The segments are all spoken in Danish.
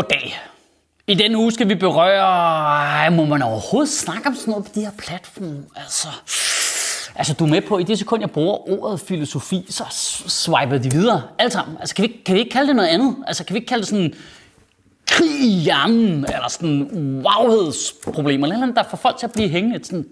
Goddag. I denne uge skal vi berøre... Ej, må man overhovedet snakke om sådan noget på de her platforme? Altså, altså du er med på, at i det sekund, jeg bruger ordet filosofi, så swiper de videre. Alt sammen. Altså, kan vi, kan vi ikke kalde det noget andet? Altså, kan vi ikke kalde det sådan krig i hjernen, eller sådan wowhedsproblemer, eller andet, der får folk til at blive hængende sådan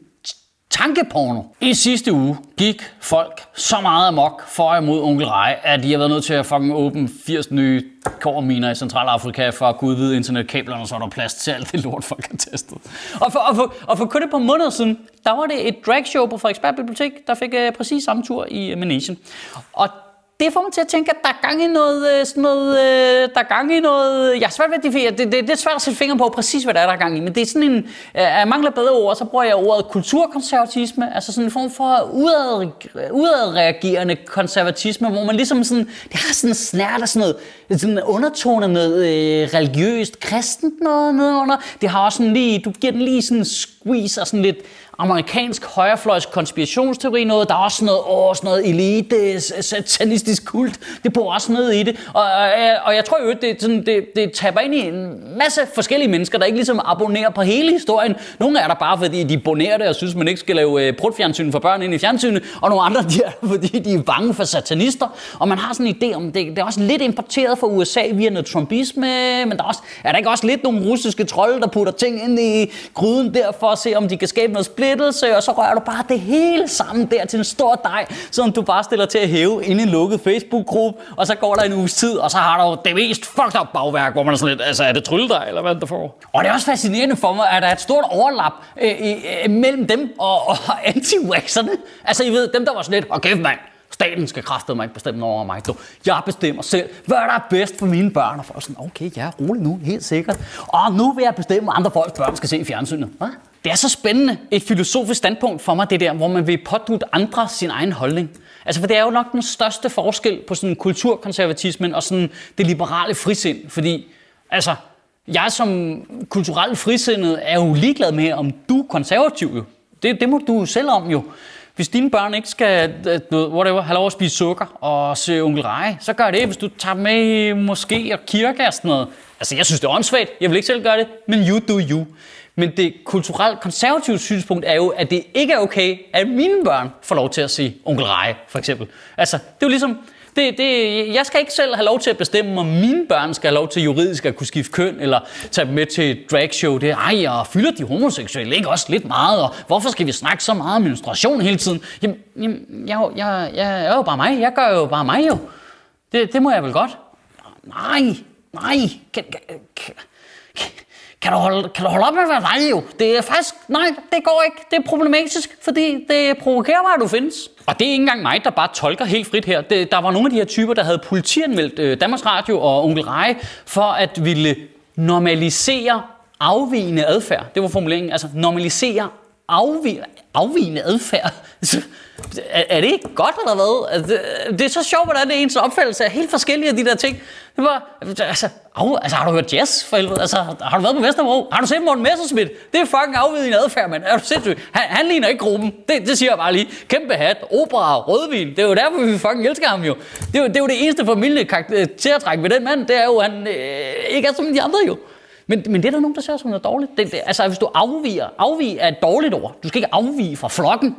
tankeporno. I sidste uge gik folk så meget amok for imod onkel Rej, at de har været nødt til at fucking åbne 80 nye kårminer i Centralafrika for at kunne udvide internetkablerne, så er der plads til alt det lort, folk har testet. Og for, og for, og for kun et par måneder siden, der var det et dragshow på Frederiksberg Bibliotek, der fik uh, præcis samme tur i øh, uh, Manesien. Og det får mig til at tænke, at der er gang i noget, øh, sådan noget, øh, der er gang i noget, jeg er svært ved at definere, det, det, det er svært at sætte fingre på præcis, hvad der er, der er gang i, men det er sådan en, øh, jeg mangler bedre ord, så bruger jeg ordet kulturkonservatisme, altså sådan en form for udad, udadreagerende konservatisme, hvor man ligesom sådan, det har sådan en snært af sådan noget, sådan undertone noget øh, religiøst, kristent noget nedenunder, det har også sådan lige, du giver den lige sådan en squeeze og sådan lidt, amerikansk højrefløjs konspirationsteori noget. Der er også noget, åh, sådan noget elite, satanistisk kult. Det bor også ned i det. Og, og, øh, og jeg tror jo, det, sådan, det, det taber ind i en masse forskellige mennesker, der ikke ligesom abonnerer på hele historien. Nogle er der bare, fordi de abonnerer det og synes, man ikke skal lave øh, uh, prutfjernsyn for børn ind i fjernsynet. Og nogle andre, de er fordi de er bange for satanister. Og man har sådan en idé om, det, det er også lidt importeret fra USA via noget trumpisme. Men der er, også, er der ikke også lidt nogle russiske trolde, der putter ting ind i gryden der for at se, om de kan skabe noget splittelse, og så rører du bare det hele sammen der til en stor dej, som du bare stiller til at hæve ind i en lukket Facebook-gruppe, og så går der en uges tid, og så har du det mest fucked up bagværk, hvor man er sådan lidt, altså er det trylledej, eller hvad der får? Og det er også fascinerende for mig, at der er et stort overlap øh, øh, mellem dem og, og anti-waxerne. Altså I ved, dem der var sådan lidt, og kæft mand, Staten skal kræfte mig ikke bestemme over mig. Du. Jeg bestemmer selv, hvad der er bedst for mine børn. Og folk sådan, okay, ja, rolig nu, helt sikkert. Og nu vil jeg bestemme, hvad andre folks børn skal se i fjernsynet. Hva? Det er så spændende et filosofisk standpunkt for mig, det der, hvor man vil pådute andre sin egen holdning. Altså, for det er jo nok den største forskel på sådan kulturkonservatismen og sådan det liberale frisind. Fordi, altså, jeg som kulturelt frisindet er jo ligeglad med, om du er konservativ jo. Det, det må du selv om jo. Hvis dine børn ikke skal øh, whatever, have lov at spise sukker og se onkel Rej, så gør det, hvis du tager med i måske og kirke og sådan noget. Altså, jeg synes, det er åndssvagt. Jeg vil ikke selv gøre det, men you do you. Men det kulturelt konservative synspunkt er jo, at det ikke er okay, at mine børn får lov til at se onkel Rej, for eksempel. Altså, det er jo ligesom, det, det, jeg skal ikke selv have lov til at bestemme, om mine børn skal have lov til juridisk at kunne skifte køn, eller tage dem med til et dragshow. Det er, ej, og fylder de homoseksuelle ikke også lidt meget, og hvorfor skal vi snakke så meget om menstruation hele tiden? Jamen, jamen jeg, jeg, jeg er jo bare mig. Jeg gør jo bare mig jo. Det, det må jeg vel godt. Nej, nej. Kan, kan, kan, kan du, holde, kan du holde op med at være dig? Det er faktisk, nej, det går ikke. Det er problematisk, fordi det provokerer mig, at du findes. Og det er ikke engang mig, der bare tolker helt frit her. Det, der var nogle af de her typer, der havde politianmeldt øh, Danmarks Radio og Onkel Rej for at ville normalisere afvigende adfærd. Det var formuleringen. Altså normalisere afvigende, afvigende adfærd. er, er det ikke godt eller hvad? Altså, det, det er så sjovt, hvordan det ens opfattelse er helt forskellige af de der ting. Det var, altså, au, altså, har du hørt jazz for helvede? Altså, har du været på Vesterbro? Har du set Morten Messerschmidt? Det er fucking afvidende adfærd, mand. Er du sindssyg? Han, han ligner ikke gruppen. Det, det siger jeg bare lige. Kæmpe hat, opera, rødvin. Det er jo derfor, vi fucking elsker ham jo. Det er jo det, er jo det eneste familie karaktertræk ved den mand. Det er jo, han øh, ikke er som de andre jo. Men, men det er der nogen, der ser som noget dårligt. Det, det, altså, hvis du afviger, afvig er et dårligt ord. Du skal ikke afvige fra flokken.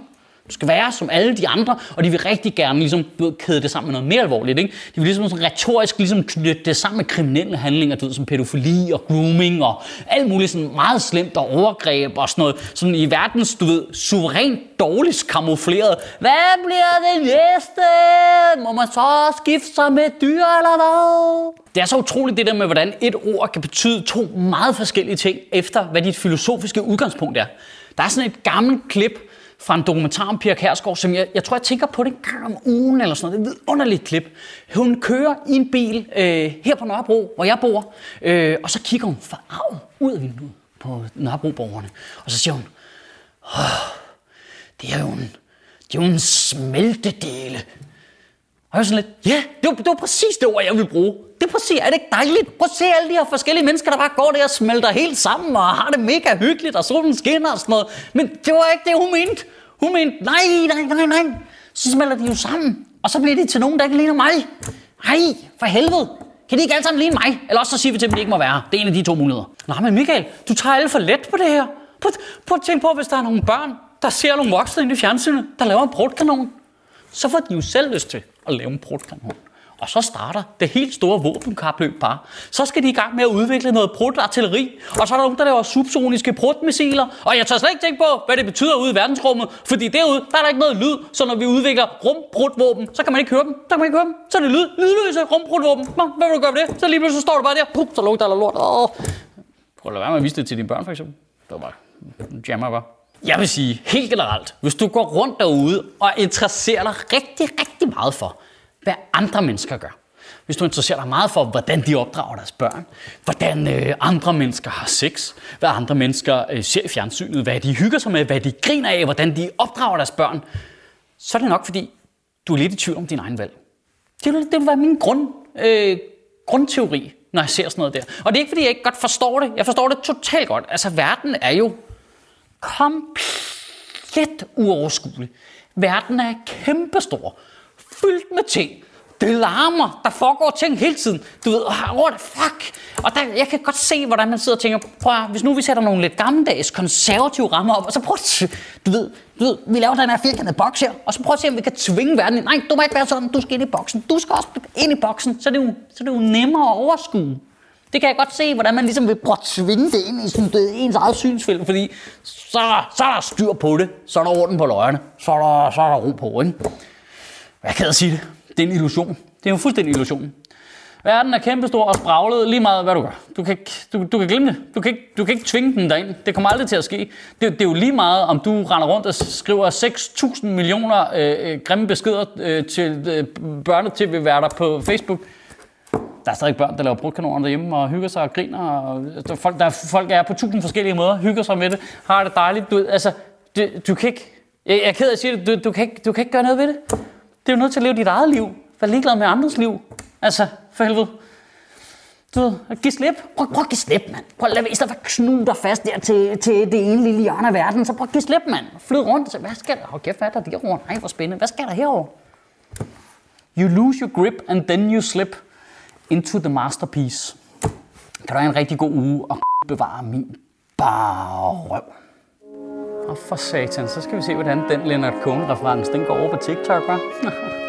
Du skal være som alle de andre, og de vil rigtig gerne ligesom, kæde det sammen med noget mere alvorligt. Ikke? De vil ligesom sådan retorisk ligesom knytte det sammen med kriminelle handlinger, du ved, som pædofili og grooming og alt muligt sådan meget slemt og overgreb og sådan noget. Sådan i verdens, du ved, suverænt dårligt kamufleret. Hvad bliver det næste? Må man så skifte sig med dyr eller hvad? Det er så utroligt det der med, hvordan et ord kan betyde to meget forskellige ting, efter hvad dit filosofiske udgangspunkt er. Der er sådan et gammelt klip, fra en dokumentar om Pia Kærsgaard, som jeg, jeg tror, jeg tænker på det en gang om ugen eller sådan noget. Det er et underligt klip. Hun kører i en bil øh, her på Nørrebro, hvor jeg bor, øh, og så kigger hun forarvet ud af vinduet på Nørrebro-borgerne. Og så siger hun, Åh, det er jo en, det er jo en smeltedele. Og jeg var sådan lidt, ja, det var, det var præcis det ord, jeg ville bruge. Det er præcis, er det ikke dejligt? Prøv at se alle de her forskellige mennesker, der bare går der og smelter helt sammen og har det mega hyggeligt, og solen skinner og sådan noget. Men det var ikke det, hun mente. Hun mente, nej, nej, nej, nej. Så smelter de jo sammen, og så bliver de til nogen, der ikke ligner mig. Nej, for helvede. Kan de ikke alle sammen ligne mig? Eller også så siger vi til dem, at de ikke må være. Det er en af de to muligheder. Nej, men Michael, du tager alle for let på det her. Prøv, prøv at tænke på, hvis der er nogle børn, der ser nogle voksne inde i fjernsynet, der laver en brudkanon. Så får de jo selv lyst til at lave en brudkanon. Og så starter det helt store våbenkapløb bare. Så skal de i gang med at udvikle noget prutartilleri, og så er der nogen, der laver subsoniske prutmissiler. Og jeg tør slet ikke tænke på, hvad det betyder ude i verdensrummet, fordi derude, der er der ikke noget lyd, så når vi udvikler rumbrudvåben, så kan man ikke høre dem. Så kan man ikke høre dem. Så er det lyd, lydløse rumbrudvåben. Nå, hvad vil du gøre med det? Så lige pludselig står du bare der, Puh, så lugter der lort. Åh. Prøv at lade være med at vise det til dine børn, for eksempel. Det var bare jammer bare. Jeg vil sige helt generelt, hvis du går rundt derude og interesserer dig rigtig, rigtig meget for, hvad andre mennesker gør. Hvis du interesserer dig meget for, hvordan de opdrager deres børn, hvordan øh, andre mennesker har sex, hvad andre mennesker øh, ser i fjernsynet, hvad de hygger sig med, hvad de griner af, hvordan de opdrager deres børn, så er det nok, fordi du er lidt i tvivl om din egen valg. Det vil, det vil være min grund, øh, grundteori, når jeg ser sådan noget der. Og det er ikke, fordi jeg ikke godt forstår det. Jeg forstår det totalt godt. Altså, verden er jo komplet uoverskuelig. Verden er kæmpestor fyldt med ting. Det larmer, der foregår ting hele tiden. Du ved, what the fuck? Og der, jeg kan godt se, hvordan man sidder og tænker, prøv at, hvis nu vi sætter nogle lidt gammeldags konservative rammer op, og så prøv at, du ved, du ved, vi laver den her firkantede boks her, og så prøv at se, om vi kan tvinge verden ind. Nej, du må ikke være sådan, du skal ind i boksen. Du skal også ind i boksen, så er jo, så er det jo nemmere at overskue. Det kan jeg godt se, hvordan man ligesom vil prøve at tvinge det ind i sådan, det, ens eget synsfelt, fordi så, så er der styr på det, så er der orden på løjerne, så er der, så er der ro på, ikke? Hvad kan jeg sige det. Det er en illusion. Det er jo fuldstændig illusion. Verden er kæmpestor og spraglet lige meget, hvad du gør. Du kan, du, du kan glemme det. Du kan, ikke, du kan ikke tvinge den derind. Det kommer aldrig til at ske. Det, det er jo lige meget, om du render rundt og skriver 6.000 millioner øh, øh, grimme beskeder øh, til øh, børnetv-værter på Facebook. Der er stadig børn, der laver brudkanoner derhjemme og hygger sig og griner. Og, der, folk, der, folk er på tusind forskellige måder, hygger sig med det, har det dejligt. Du, altså, du, du kan ikke... Jeg, jeg er ked af at sige det, du, du, kan ikke, du kan ikke gøre noget ved det. Det er jo nødt til at leve dit eget liv. Vær ligeglad med andres liv. Altså, for helvede. Du ved, giv slip. Prøv, prøv at give slip, mand. Prøv at lade være, i stedet for at knude dig fast der til, til det ene lille hjørne af verden. Så prøv at give slip, mand. Flyd rundt. Så, hvad sker der? Hold kæft, hvad er der derovre? Nej, hvor spændende. Hvad sker der herovre? You lose your grip, and then you slip into the masterpiece. Kan du have en rigtig god uge og bevare min bare røv. Og for satan, så skal vi se, hvordan den Leonard Cohen-reference, den går over på TikTok, hva'?